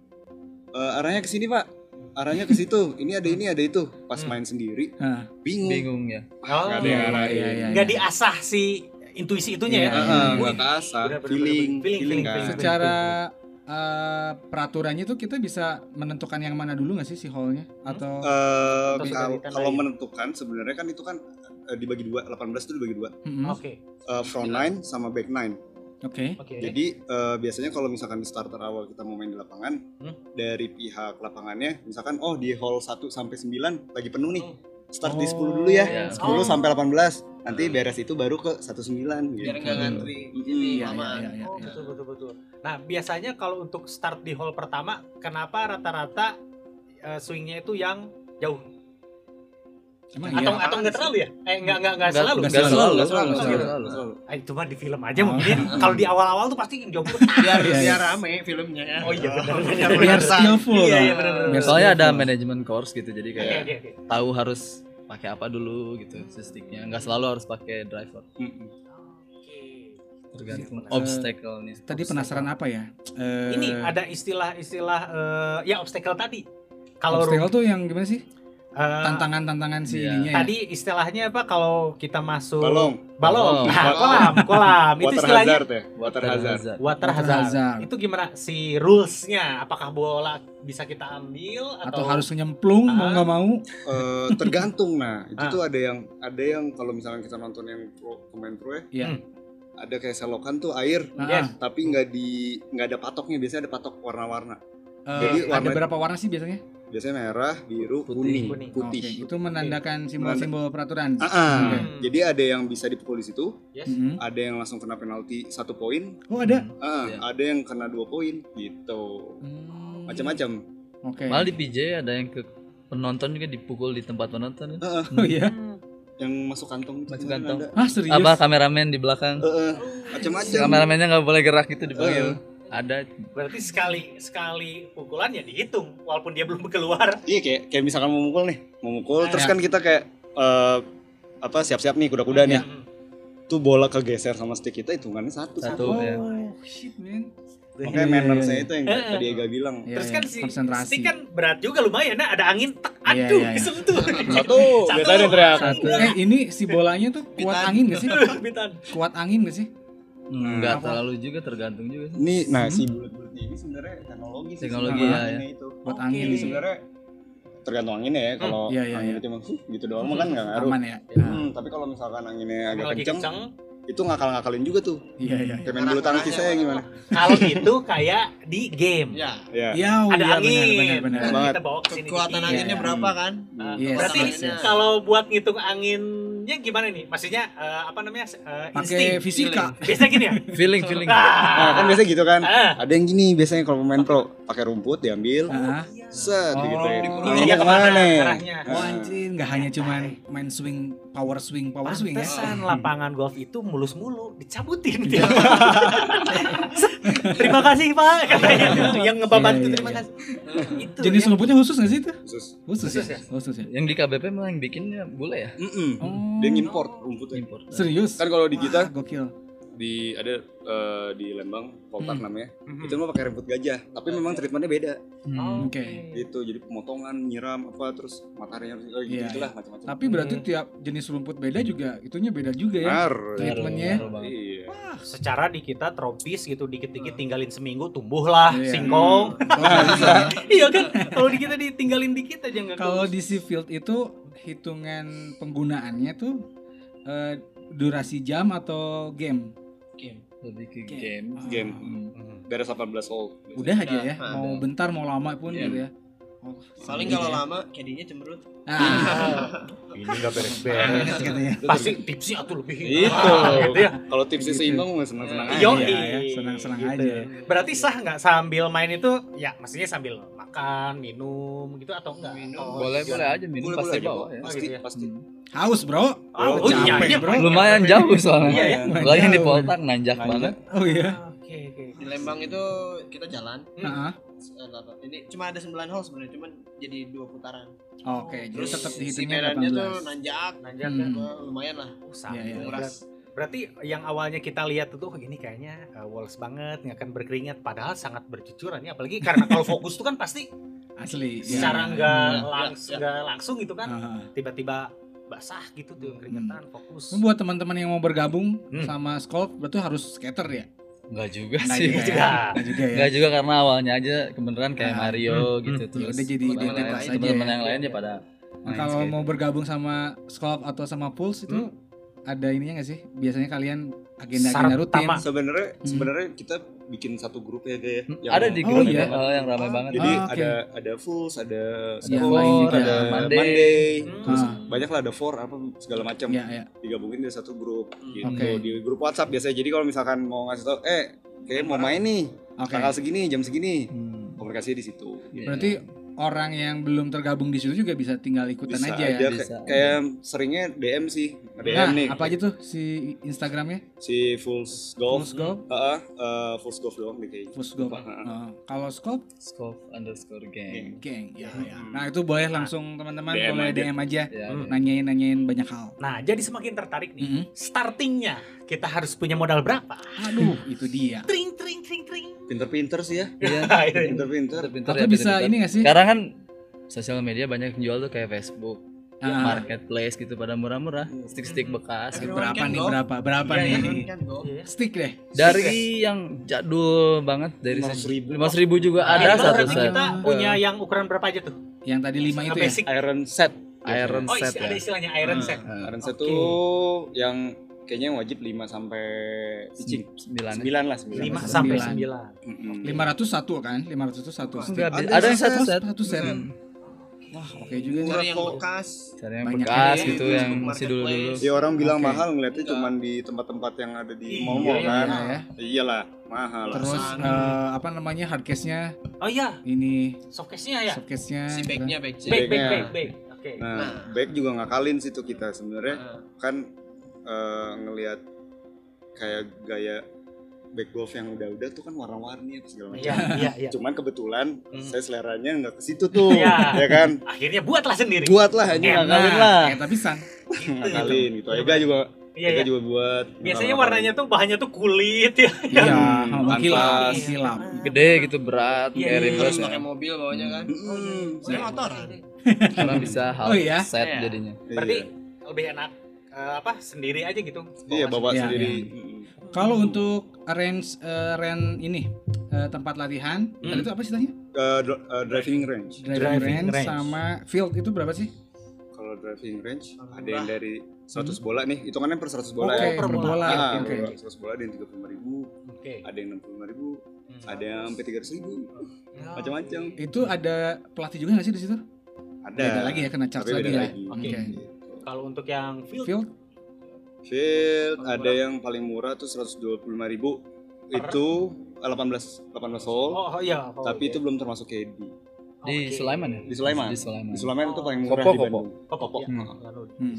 eh, arahnya ke sini pak. arahnya ke situ. Ini ada ini ada itu. Pas Hmm. main sendiri Nah, bingung. bingung ya Oh, Nggak ada yang arahin. iya, iya. nggak diasah si intuisi itunya ya. Iya. Heeh, Wih, nggak bener, bener, feeling. Feeling, feeling, feeling, kan. feeling. secara eh, peraturannya tuh kita bisa menentukan yang mana dulu nggak sih si hallnya atau Eh, Atau sudah kalau kalau menentukan sebenarnya kan itu kan eh, dibagi dua, 18 itu dibagi dua. Mm-mm. Oke, Eh, front nine sama back nine. Oke oke. Jadi eh, biasanya kalau misalkan di starter awal kita mau main di lapangan Hmm. dari pihak lapangannya misalkan oh di hall 1 sampai 9 lagi penuh nih. Hmm. Start di Oh, 10 dulu ya. iya. 10 Oh. sampai 18. Nanti beres itu baru ke 19 gitu. biar nggak ngantri Mm-mm. ini Iya, lama iya, iya, Oh iya. betul betul betul. Nah biasanya kalau untuk start di hall pertama, kenapa rata-rata eh, swingnya itu yang jauh? Emang atau iya atau nggak terlalu ya? Eh nggak nggak nggak Nggak- selalu. nggak nggak selalu, selalu nggak selalu, nggak selalu. Selalu. Ah, itu mah di film aja Oh. mungkin. [LAUGHS] Kalau di awal-awal tuh pasti jauh. [LAUGHS] biar Iya, iya. biar rame filmnya ya Oh iya benar. biar [LAUGHS] skillful Iya, iya, benar, soalnya ada manajemen course gitu jadi kayak tahu harus pakai apa dulu gitu si sticknya nggak selalu harus pakai driver tergantung Eh, obstacle nih tadi penasaran apa ya Eh, Ini ada istilah-istilah eh, ya obstacle tadi. Kalau obstacle tuh yang gimana sih eh, tantangan-tantangan si Iya. ininya ya? tadi istilahnya apa kalau kita masuk Balong, balong, Balong. Nah, kolam, kolam itu water istilahnya hazard ya, water hazard. water Water hazard. hazard. Itu gimana si rulesnya? Apakah bola bisa kita ambil atau, atau harus nyemplung mau Ah. nggak mau Eh, tergantung nah [LAUGHS] itu Ah. tuh ada yang ada yang kalau misalnya kita nonton yang pro pemain pro ya Iya. Hmm. ada kayak selokan tuh air Nah, Yes. tapi nggak di nggak ada patoknya biasanya ada patok warna-warna eh, Jadi ada warna- berapa warna sih biasanya biasanya merah biru Putih. kuning Kuning. putih Oke, itu menandakan simbol-simbol peraturan Ah, ah. Oke. jadi ada yang bisa dipukul di situ Yes. Mm-mm. ada yang langsung kena penalti satu poin oh ada ah, Iya. ada yang kena dua poin gitu Hmm. macam-macam oke malah di PJ ada yang ke penonton juga dipukul di tempat penonton kan? oh iya Hmm. yang masuk kantong itu Masuk kemarin kantong. ada. ah serius apa kameramen di belakang Eh, eh, macam-macam kameramennya nggak boleh gerak gitu dipanggil ada Berarti sekali sekali pukulan ya dihitung walaupun dia belum keluar. iya kayak kayak misalkan mau mukul nih mau mukul Ah, terus ya. kan kita kayak eh, apa siap-siap nih kuda-kuda nih Hmm. tuh bola kegeser sama stick kita hitungannya satu Satu. oh ya. shit man makanya Iya, mannersnya iya, itu yang eh. tadi Ega bilang Iya, Terus iya, kan si konsentrasi stick kan berat juga lumayan nah ada angin tak Iya, aduh iya, iya. kesentuh. satu biasanya teriak satu eh ini si bolanya tuh kuat angin gak sih [LAUGHS] Bitan. kuat angin gak sih nggak Apa? terlalu juga tergantung juga sih. ini nah Hmm. si bulat-bulatnya ini sebenarnya teknologi sih Teknologi, ya, anginnya itu buat Oke. angin sebenarnya tergantung anginnya ya kalau Iya, iya, anginnya iya. cuma "Huh," gitu doang mah kan nggak ngaruh aman ya Hmm, tapi kalau misalkan anginnya agak Lagi kenceng, kenceng. Itu ngakal-ngakalin juga tuh iya iya kayak main bulu tangkis saya gimana Kalau itu kayak di game. ya ya iya oh, Ada iya, angin. benar benar Benar Nah, banget. Kita bawa ke sini kekuatan dikit. anginnya Iya. berapa kan Nah, Yes, berarti yes, yes. kalau buat ngitung anginnya gimana nih? Maksudnya eh, apa namanya? eh, pakai insting. fisika Biasanya gini ya? [LAUGHS] feeling feeling nah kan biasanya gitu kan Ah. ada yang gini biasanya kalau pemain pro pakai rumput diambil Ah. set Oh. gitu ya Ini ke mana nih arahnya? Oh anjir, nggak hanya cuman main swing, power swing, power swing ya. Pantesan lapangan golf itu mulus-mulu dicabutin dia. [LAUGHS] terima kasih Pak katanya yang ngebabat Iya, itu iya, terima iya. kasih. itu Jenis ya. rumputnya khusus nggak sih itu? khusus Khusus, Khusus ya? ya? Khusus ya. yang di KBP malah yang bikinnya bule ya Mm-mm. Oh. dia ngimport rumputnya import Serius? kan kalau di kita Wah, gokil. Di ada eh, di Lembang Poltak Hmm. namanya Mhm. itu mah pakai rumput gajah tapi memang treatmentnya beda Hmm, Oke. Oke. gitu jadi pemotongan nyiram apa terus mataharinya harus oh, gitu Iya, gitulah macam-macam Tapi berarti Hmm. tiap jenis rumput beda juga, itunya beda juga ya. Benar. Treatmentnya. Iya Secara di kita tropis gitu dikit-dikit tinggalin seminggu tumbuhlah Iya. singkong. Oh, bisa. [LAUGHS] iya kan? Kalau di kita ditinggalin dikit aja nggak Kalau di si field itu hitungan penggunaannya tuh eh, durasi jam atau game? Lebih ke game game Hmm. beres 18 hole Udah aja ya. Nah, Mau bentar mau lama pun Iya. gitu ya. Oh, paling gitu kalau ya. lama kadinya cemberut Ah, [LAUGHS] ini nggak beres-beres. gitu ya. Pasti tipsnya tuh lebih. itu Ah, gitu ya. kalau tipsnya Gitu. seimbang mah senang-senang aja Iya, ya, senang-senang gitu. aja. Berarti sah nggak sambil main itu ya maksudnya sambil makan, minum gitu atau enggak? Minum. Atau boleh boleh aja minum Boleh, pasti boleh bawa Bro. ya pasti gitu ya. pasti Haus, Bro. Oh, oh iya, capek, iya, bro. lumayan jauh soalnya Iya, iya. lagi di. Poltak nanjak Nanjak. banget Oh iya. Oke, oke. di Lembang itu kita jalan Heeh. eh, delapan- ini cuma ada 9 hole sebenarnya cuman jadi dua putaran Oke, jadi terus tetap dihitungnya medannya tuh 18. nanjak Nanjak Hmm. eh, lumayan lah Oh. Iya, iya, iya. nguras Berarti yang awalnya kita lihat itu oh, ini kayaknya uh, walls banget, nggak akan berkeringat padahal sangat bercucuran ya apalagi karena kalau fokus tuh kan pasti Asli. ya. secara nggak Hmm. langsung Ya, nggak langsung gitu kan tiba-tiba basah gitu tuh keringetan fokus Buat teman-teman yang mau bergabung Hmm. sama Skulk berarti harus skater ya? Enggak juga Nggak sih. juga ya? juga. Nggak juga ya? Enggak juga karena awalnya aja kebenaran kayak Ah. Mario Hmm, gitu hmm. terus. Ya udah jadi teman-teman identitas aja Teman-teman ya. yang lain ya pada Nah, kalau mau bergabung sama Skulk atau sama Pulse itu ada ininya nggak sih? Biasanya kalian agenda-agenda rutin. Sebenarnya Hmm. sebenarnya kita bikin satu grup ya kayak Hmm, yang ada di Oh, grup iya? oh, yang ramai banget. Jadi Ah, oke. ada ada Fools, ada lain juga. ada Monday. Monday, Hmm. terus Ah. banyak lah ada Four apa segala macam. Ya, ya. Digabungin di satu grup gitu. Oke. Di grup WhatsApp biasanya. Jadi kalau misalkan mau ngasih tau, eh kayak mau main nih, Oke. tanggal segini, jam segini, Hmm. komunikasinya di situ. Iya. Berarti orang yang belum tergabung di situ juga bisa tinggal ikutan Bisa aja aja, ya. bisa. kayak- seringnya DM sih, DM Nah, nih apa aja tuh si Instagramnya? si Fools Golf, Fools Golf? Heeh, eh, Fools Golf doang nih kayaknya. Fools Golf. Heeh. Nah, kalau Skulk, Scope underscore gang. geng. Ya, ya. Hmm. Nah itu boleh langsung teman-teman boleh aja. DM aja, Ya, Hmm. nanyain-nanyain banyak hal. nah jadi semakin tertarik nih Mm-mm. startingnya kita harus punya modal berapa Aduh, [LAUGHS] itu dia. tring tring tring tring Pinter-pinter sih ya, [LAUGHS] Iya. pinter-pinter. Atau ya, bisa pinter-pinter. ini gak sih? Sekarang kan sosial media banyak yang jual tuh kayak Facebook, Ah. marketplace gitu pada murah-murah, stick-stick bekas gitu. Berapa nih? go. Berapa? Berapa Iya, nih? iya, can go. Stick deh. Dari yang jadul banget dari 500.000. 500.000 juga ada Nah, satu berarti set. kita punya yang ukuran berapa aja tuh Yang tadi lima itu ya. basic Iron set. Iron oh set isi- ada ya. istilahnya iron Hmm. set Iron set tuh yang kayaknya wajib 5 sampai pitching. 9 9 lah 9. 5 Sembilan. sampai 9 Lima ratus satu kan? Lima ratus itu satu. Enggak, Ada ada yang satu set. Satu set. Hmm. Wah, oke juga nih. Cari yang bekas. Cari yang Banyak bekas ya. gitu Iya, yang masih dulu-dulu. Ya orang bilang Oke. mahal ngeliatnya Enggak. cuman di tempat-tempat yang ada di Iya, mall-mall iya, kan. iya. Iyalah, mahal. lah. Terus eh, apa namanya hardcase-nya oh iya ini showcase-nya ya showcase-nya Si backnya back. back back Backnya. back back oke Nah, Nah. back juga ngakalin sih tuh kita sebenarnya Nah, kan eh, ngelihat kayak gaya back golf yang udah-udah tuh kan warna-warni apa segala macam. iya iya iya Cuman kebetulan Hmm. saya seleranya nggak ke situ tuh, Iya. ya kan? akhirnya buatlah sendiri Buatlah aja Enak. ngakalin lah. Kayak tapisan. Ngakalin gitu. Ega juga iya Ega iya juga buat. biasanya warnanya tuh bahannya tuh kulit ya Iya, Hmm, mengkilap, pantas. mengkilap. Gede gitu berat Iya, kayak iya, Terus ya. pakai mobil bawahnya kan. Saya motor. Karena bisa Oh iya? set Iya. jadinya. berarti Iya. lebih enak eh, apa sendiri aja gitu Iya bawa sendiri. Mm-mm. Kalau untuk range eh, rent ini eh, tempat latihan, Hmm. tadi itu apa istilahnya? Eh, dr- eh, driving range. Driving, Driving range, range. sama field itu berapa sih? Kalau driving range Murah. ada yang dari 100 bola nih, hitungannya per 100 bola Oke, ya. per bola. Ah, Oke. per 100 bola ada yang 35 ribu, oke ada yang 65 ribu, Hmm. ada yang sampai 300 ribu, macam-macam. Itu ada pelatih juga nggak sih di situ? Ada. Beda lagi ya, kena charge lagi ya. Oke. Gitu. Kalau untuk yang field Field Field Paling ada yang paling murah tuh 125 ribu, itu 18 18 hole, oh, oh iya oh, tapi iya. itu belum termasuk KD. Di Oke. Sulaiman ya? Di Sulaiman. Di Sulaiman. Di Sulaiman itu paling murah Kopo, di Kopo. Bandung. Kopo, ya. Hmm. Lalu di Hmm.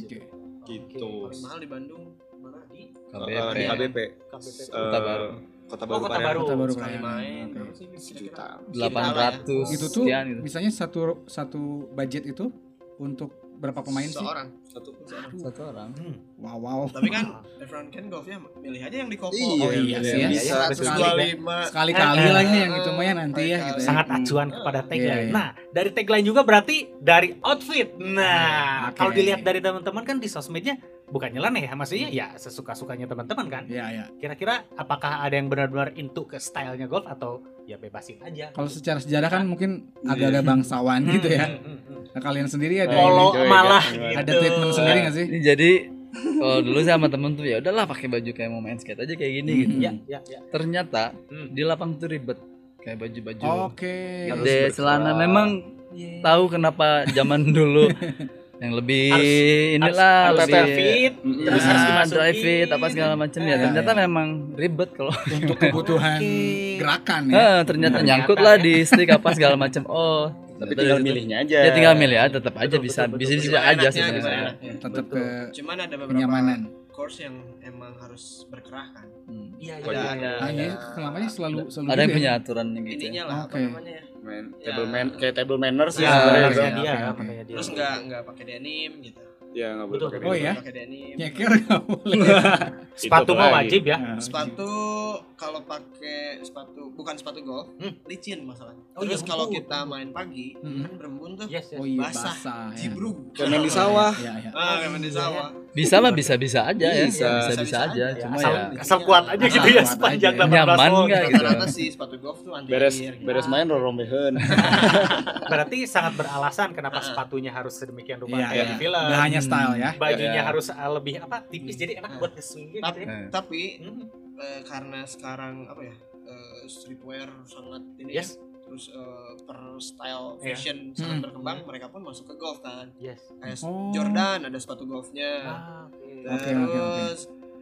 Gitu. Paling mahal di Bandung. Mana? Di Eh, KBP. di KBP. KBP. Eh, Kota Baru. Kota Oh, Baru. Kota Pariaman. Baru. Kota Baru sekali Pariaman. main. Oke. Berapa sih? Sejuta. 800 itu tuh sekian gitu. misalnya satu satu budget itu untuk berapa pemain sih? Seorang. Satu. Satu orang. Hmm. Wow wow. Tapi kan everyone can golf ya. Milih aja yang di Kopo. Iya, Oh, iya sih ya. Bisa. Iya, bisa. 125. Sekali-kali Eh, lah ya yang itu mah ya nanti ya gitu ya. sangat Hmm. acuan kepada tagline. Iya, iya. Nah, dari tagline juga berarti dari outfit. Nah, kalau dilihat dari teman-teman kan di sosmednya bukan nyeleneh ya, maksudnya ya sesuka-sukanya teman-teman kan. Iya ya. Kira-kira apakah ada yang benar-benar into ke stylenya golf atau ya bebasin aja? Kalau secara sejarah kan mungkin agak-agak bangsawan gitu ya. Hmm, hmm, hmm. Nah, kalian sendiri ada Polo Coy, malah gimana? ada gitu. treatment sendiri nggak sih? Jadi kalau dulu sama temen tuh ya udahlah pakai baju kayak mau main skate aja kayak gini Hmm. gitu. Ya, ya, ya. Ternyata Hmm. di lapang tuh ribet kayak baju-baju Oke. Berkelas. celana memang tahu kenapa zaman dulu [LAUGHS] yang lebih Harus- inilah harus lebih dry fit, Mm, terus ya, harus Ah, dimasukin. dry fit apa segala macam ya Eh, ternyata ya. memang ribet kalau [LAUGHS] Untuk kebutuhan gerakan ya. Eh, ternyata Ternyata nyangkut lah ya. di stick apa segala macam oh Tapi tinggal milihnya aja. ya tinggal milih aja tetap aja Betul, bisa betul, bisa betul. bisa aja sebenarnya enaknya. Tetap ke Cuman ada beberapa kenyamanan. course yang emang harus berkerah kan. Hmm. Iya, Ada iya, ada. Ah, iya, ada- namanya selalu selalu ada yang gitu punya ya. gitu ininya ya. lah apa Oke. namanya ya. Ya. table man kayak table manners Ya, ya sebenarnya makanya itu. dia, oke. makanya dia. Terus nggak nggak pakai denim gitu. Ya nggak boleh Betul. pakai Oh, denim. ya? Nyeker nggak [LAUGHS] boleh. Sepatu mah wajib ya. Nah, Sepatu kalau pakai sepatu bukan sepatu golf, Hmm. licin masalahnya. Oh, iya, Terus kalau betul. kita main pagi, Hmm. kan berembun tuh. Yes, yes. Oh iya Basah. basah. ya. Jibrug. Kayak main di sawah. Iya, iya. Ah, kayak main di sawah. Bisa mah bisa bisa aja ya. Bisa. Bisa bisa aja. Bisa-bisa Cuma asal, ya asal kuat aja gitu ya sepanjang aja. 18 Nyaman hole. nggak gitu. Rata-rata sih sepatu golf tuh anti Beres beres main rorombehan. Berarti sangat beralasan kenapa Ah. sepatunya harus sedemikian rupa Iya, kayak iya. di film. Nggak hanya style ya. Bajunya Iya. harus uh, lebih apa tipis jadi enak Ah. buat nge-swing gitu Tapi, ya. Eh. tapi Hmm. eh, karena sekarang apa ya? eh, streetwear sangat ini Yes. ya, terus eh, per style Iya. fashion Hmm. sangat berkembang, mereka pun masuk ke golf kan. Yes. Kayak Oh. Jordan ada sepatu golfnya. Ah, oke. Oke, Terus oke, oke.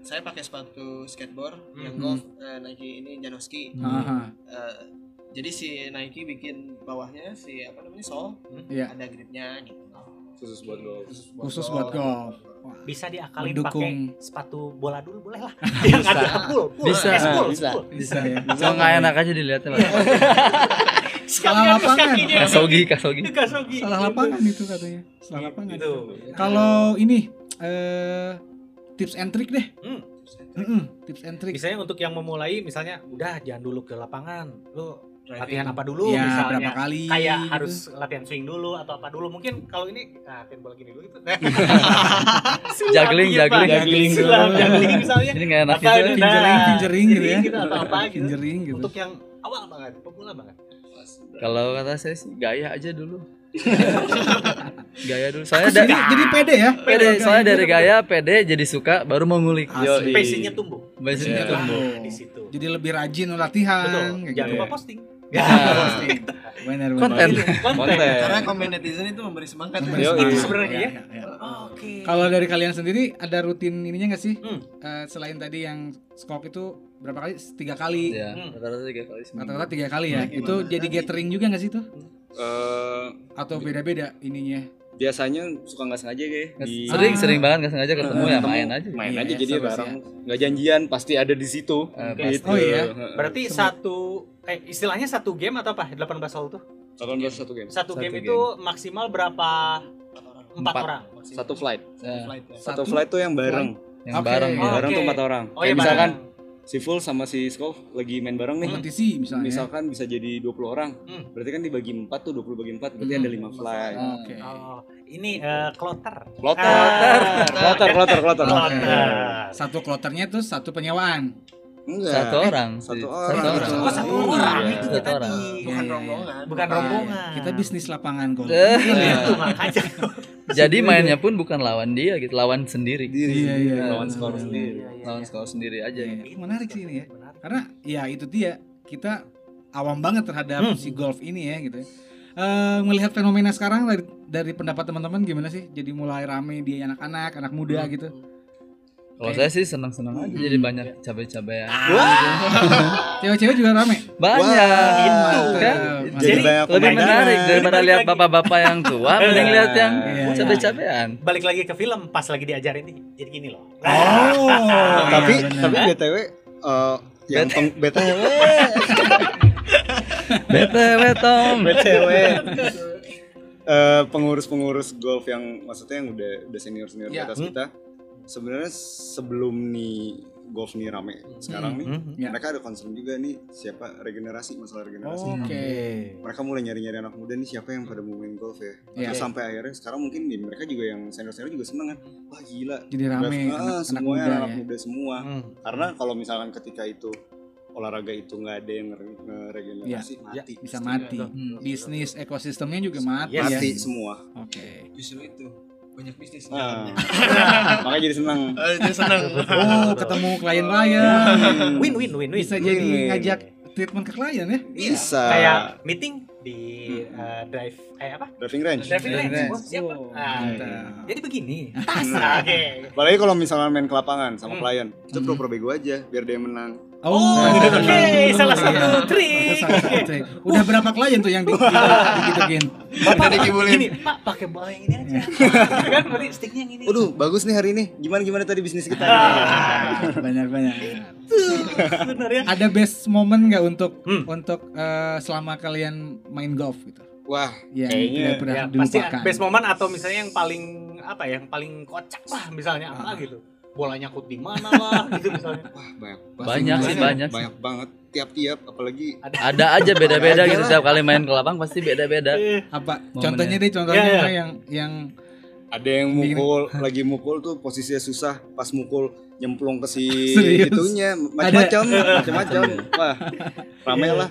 saya pakai sepatu skateboard yang Hmm. golf eh, Nike ini Janoski. Aha. Eh, jadi si Nike bikin bawahnya si apa namanya sole Iya. ada gripnya gitu. Khusus buat golf. Khusus buat golf. Bisa diakalin Mendukung. pakai sepatu bola dulu boleh lah. Yang ada pool, pool, Bisa, es pool, bisa. pool. Bisa ya. Bisa nggak enak aja dilihatnya Pak. Sekalian Salah lapangan. Kasogi, kasogi. Kasogi. Salah lapangan itu katanya. Salah lapangan. Gitu. Kalau ini eh tips and trick deh. Hmm. Tips and trick. Misalnya untuk yang memulai misalnya udah jangan dulu ke lapangan. Lu Driving. latihan apa dulu ya, misalnya. berapa kali Kayak gitu. harus latihan swing dulu atau apa dulu. Mungkin kalau ini ah, latihan bola gini dulu gitu. [LAUGHS] Juggling, Sulap, juggling. Pak. Juggling dulu. juggling misalnya. Ini nggak enak gitu. ini? Fingering, Nah, fingering gitu ya. gitu atau apa gitu. Fingering gitu. Untuk yang awal banget, pemula banget. Kalau kata saya sih gaya aja dulu. [LAUGHS] gaya dulu. Aku da- sendiri jadi pede ya. pede, soalnya dari gaya pede jadi suka baru mau ngulik. Passionnya tumbuh. Passionnya Iya. tumbuh. Di situ. Jadi lebih rajin latihan. Betul. kayak Jangan gitu lupa posting. Ya. Benar benar. Konten. Konten. Karena komen netizen itu memberi semangat. Memberi Yo, semangat. itu sebenarnya ya. ya. Oh, Oke. Kalau dari kalian sendiri ada rutin ininya nggak sih? Hmm. Eh, selain tadi yang skok itu berapa kali? Tiga kali. Ya, Hmm. rata-rata tiga kali seminggu. Rata-rata tiga kali ya. Hmm, itu gimana? jadi gathering juga nggak sih tuh? Eh, Atau beda-beda ininya? biasanya suka nggak sengaja kayak di Sering, sering banget nggak sengaja ketemu ya Ketemu. main aja. main Iya, aja iya, jadi bareng nggak janjian pasti ada di situ Eh, Oke. pasti. Oh iya? Berarti satu eh istilahnya satu game atau apa? 18 hole tuh? 18 satu game Satu, Satu game, game. itu maksimal berapa? Empat Empat. orang. satu flight Ya, Flight ya. satu flight tuh yang bareng yang Oke. bareng Oh, bareng oke. tuh empat orang Oh kayak iya misalkan bareng. si full sama si Skov lagi main bareng nih Kompetisi misalnya. misalkan bisa jadi 20 orang Hmm. berarti kan dibagi 4 tuh 20 bagi 4 berarti Hmm. ada 5 flight Oke. Oh, ini eh kloter. kloter Ah. kloter kloter kloter Kloter. Satu kloternya tuh satu penyewaan. Enggak Satu orang. satu Satu orang orang. gitu. Oh, satu Iya. orang Iya, itu satu orang. Bukan Iya, iya. rombongan. Bukan rombongan. Kita bisnis lapangan golf. Eh, Itu makanya. Jadi mainnya pun bukan lawan dia gitu, lawan sendiri. Iya, iya. lawan skor Iya, sendiri iya, Lawan iya. skor sendiri aja. Iya, Menarik sih ini ya. Menarik. Karena ya itu dia kita awam banget terhadap Hmm. si golf ini ya gitu. ya. Eh, melihat fenomena sekarang dari, dari pendapat teman-teman gimana sih? Jadi mulai rame di anak-anak, anak muda gitu. Kalau saya sih senang-senang aja jadi banyak cabai-cabai. [LAUGHS] Cewek-cewek juga rame. Banyak gitu. kan? Mantap. jadi banyak Lebih menarik daripada lihat bapak-bapak yang tua, [LAUGHS] mending lihat yang Iya, iya. cabai-cabean. Balik lagi ke film pas lagi diajarin nih. Jadi gini loh. Oh, tapi iya, benar. tapi btw eh, yang btw BTW [LAUGHS] Tom. btw eh, pengurus-pengurus golf yang maksudnya yang udah udah senior senior di atas Hmm. kita sebenarnya sebelum nih golf nih rame sekarang nih Hmm. Ya. mereka ada concern juga nih siapa regenerasi masalah regenerasi Oke. mereka mulai nyari-nyari anak muda nih siapa yang pada mau main golf ya Iya. Terus sampai akhirnya sekarang mungkin nih mereka juga yang senior-senior juga seneng kan wah gila Jadi rame Golf- anak, ah, anak semuanya muda anak ya. muda semua Hmm. karena kalau misalkan ketika itu olahraga itu nggak ada yang nge- ngeregenerasi mati Bisa mati. Hmm. Bisnis ekosistemnya juga mati Yes. ya. mati semua Oke. Justru itu banyak bisnis. nah, [LAUGHS] makanya jadi seneng Eh, Dia senang. Oh, ketemu klien-klien. Win win win win. Bisa jadi Win-win. ngajak treatment ke klien ya. bisa Kayak meeting di eh, drive eh apa? driving range Driving Driving range. range. Oh, siapa? Oh, Ah, mantap. jadi begini. Tas. [LAUGHS] Oke. apalagi kalau misalnya main ke lapangan sama Hmm. klien kita Hmm. pura-pura bego aja biar dia menang Oh, oke, salah iya. satu trik. Salah satu trik. Udah berapa klien tuh yang di, di, digituin? Bapak dikibulin. gini, Pak pakai bola yang ini aja. [LAUGHS] kan berarti sticknya yang ini. Waduh, bagus nih hari ini. Gimana gimana tadi bisnis kita? Banyak banyak. benar ya. Ada best moment nggak untuk Hmm. untuk eh, selama kalian main golf gitu? Wah, Yang Kayaknya, Ya, pasti dilupakan. best moment atau misalnya yang paling apa ya, yang paling kocak lah misalnya apa gitu. Bola nyangkut di mana lah gitu misalnya. Wah, banyak Banyak sih, banyak sih. Banyak banget tiap-tiap apalagi Ada aja beda-beda gitu setiap kali main ke lapang pasti beda-beda. Eh, Apa? Momennya. Contohnya deh, contohnya Iya, iya. misalnya yang yang ada yang mukul lagi mukul tuh posisinya susah pas mukul nyemplung ke si [LAUGHS] Serius? itunya macam-macam [LAUGHS] macam-macam wah rame lah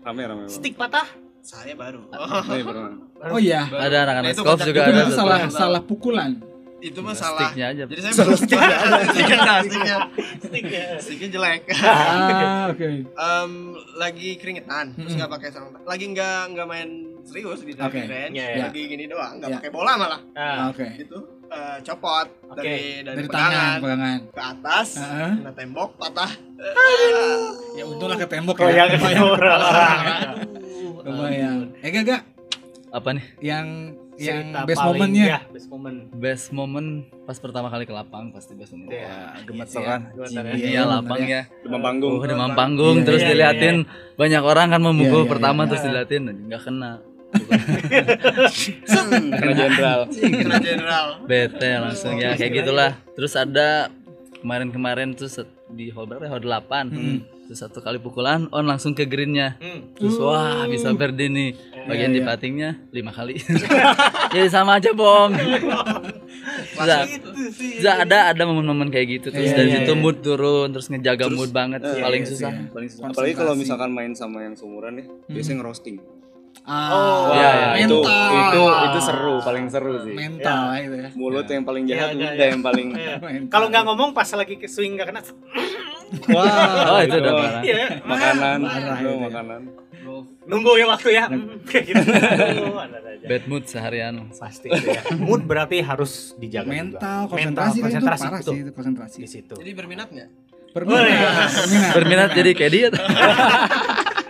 rame rame banget. stick patah. Saya baru. Nih, pernah. Oh iya. Ada anak-anak Nah, juga Itu ada. tuh. salah salah pukulan. Itu mah Enggak, salah. sticknya aja. Jadi saya salah sticknya. Sticknya, nah, sticknya. Sticknya. Sticknya jelek. Ah, oke. Em, lagi keringetan, terus Mm-mm. nggak pakai sarung tangan. Lagi nggak nggak main serius di driving Oke. range, Iya, iya. lagi gini doang, nggak Iya. pakai bola malah. Nah, Oke. Itu eh, copot Oke. dari dari, Dari pegangan tangan, pegangan. ke atas, Heeh. kena tembok, patah. Ya untunglah ke tembok Oh, ya. yang orang. Lumayan. Eh gak gak Apa nih? yang yang Cerita best paling- momennya. ya, best moment. Best moment pas pertama kali ke lapang pasti best moment. Iya. Wah, Iya, kan. gemeter ya. Iya, Iya, lapang bener ya. demam panggung Oh, demam panggung Iya, terus iya, diliatin banyak orang kan memukul Iya, iya, pertama iya. terus diliatin nggak [LAUGHS] kena. kena jenderal Kena general. Bete langsung ya kayak gitulah. Terus ada kemarin-kemarin tuh di hall berapa? ya? Hall 8. Hmm. Terus satu kali pukulan on langsung ke greennya. Hmm. Terus wah bisa berde nih. Bagian Iya, di iya. patingnya lima kali. [LAUGHS] Jadi sama aja bong. [LAUGHS] Itu sih. za ada ada momen-momen kayak gitu. Terus Iya, dari iya, situ mood turun, terus ngejaga Terus, mood banget. eh, paling susah, paling susah. apalagi kalau misalkan main sama yang seumuran nih biasanya ngerosting Ah, Oh, iya, iya. itu mental. itu itu seru paling seru sih mental itu ya. mulut yang paling jahat iya, udah iya. yang paling. [LAUGHS] Kalau nggak ngomong pas lagi ke swing nggak kena. Wah Oh, itu udah parah. Iya. makanan Parah itu itu ya. makanan Nunggu ya waktu ya. [LAUGHS] Kayak gitu. [LAUGHS] Bad mood seharian. Pasti itu ya. Mood berarti harus dijaga mental, juga. konsentrasi, itu konsentrasi parah betul. sih itu konsentrasi. Di situ. Jadi berminat nggak? Berminat, berminat, Berminat jadi kayak dia. [LAUGHS]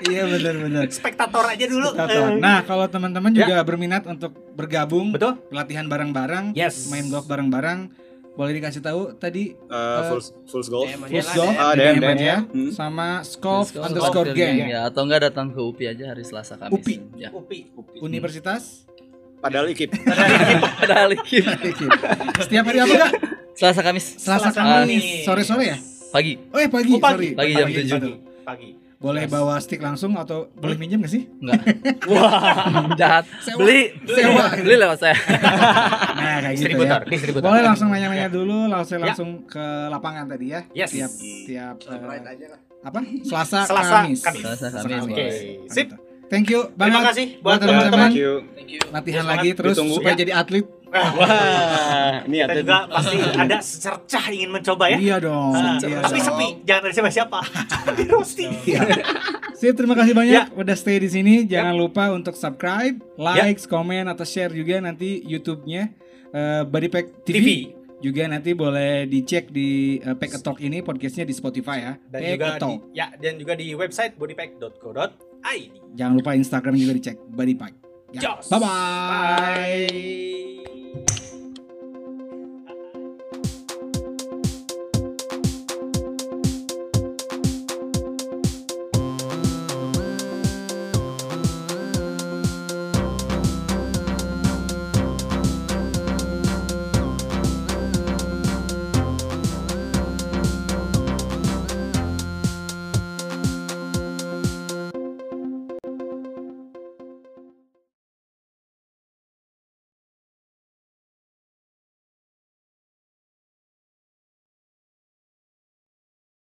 Iya benar-benar. Spektator aja dulu. Spectator. Nah, kalau teman-teman Ya. juga berminat untuk bergabung Betul? pelatihan bareng-bareng, Yes. main golf bareng-bareng, boleh dikasih tahu tadi Eh, full full golf Full Golf DM. Ah, DM, DM DM. Hmm. sama Skolf underscore gang Ya, atau enggak datang ke UPI aja hari Selasa Kamis. UPI. Ya. Upi. Universitas padahal ikip [LAUGHS] Padahal Kim. Setiap hari apa enggak? Selasa Kamis. Selasa Kamis Kamis. sore-sore ya? Pagi. Oh ya pagi, Oh, pagi. sorry. Pagi jam Pagi, 7. Pagi. Boleh bawa stick langsung atau boleh minjem gak sih? Enggak. [LAUGHS] Wah, jahat. Sewa. Beli. Sewa. Beli lewat saya. [LAUGHS] Nah, kayak gitu ya. distributor. Boleh langsung nanya-nanya dulu, langsung Ya. langsung ke lapangan tadi ya. Yes. Tiap tiap eh, Right aja lah. apa? Selasa, Selasa, Kamis. Kamis. Selasa Kamis. Oke. Sip. Thank you Terima banget kasih buat buat teman-teman. teman-teman. thank you Thank you. latihan lagi terus Ditunggu. supaya Ya. jadi atlet. Wah ini ada juga pasti [LAUGHS] ada secercah ingin mencoba ya. Iya dong. Ah, Iya tapi dong. sepi, jangan ada siapa-siapa. [LAUGHS] di roasting. Iya. Sip, terima kasih banyak Ya. udah stay di sini. Jangan lupa untuk subscribe, like, komen atau share juga nanti YouTube-nya eh, Body Pack TV. TV. Juga nanti boleh dicek di uh, Pack a Talk ini podcastnya di Spotify ya. Dan Pack juga a di, Talk. ya dan juga di website bodypack.co.id. Jangan lupa Instagram juga dicek Body 拜拜。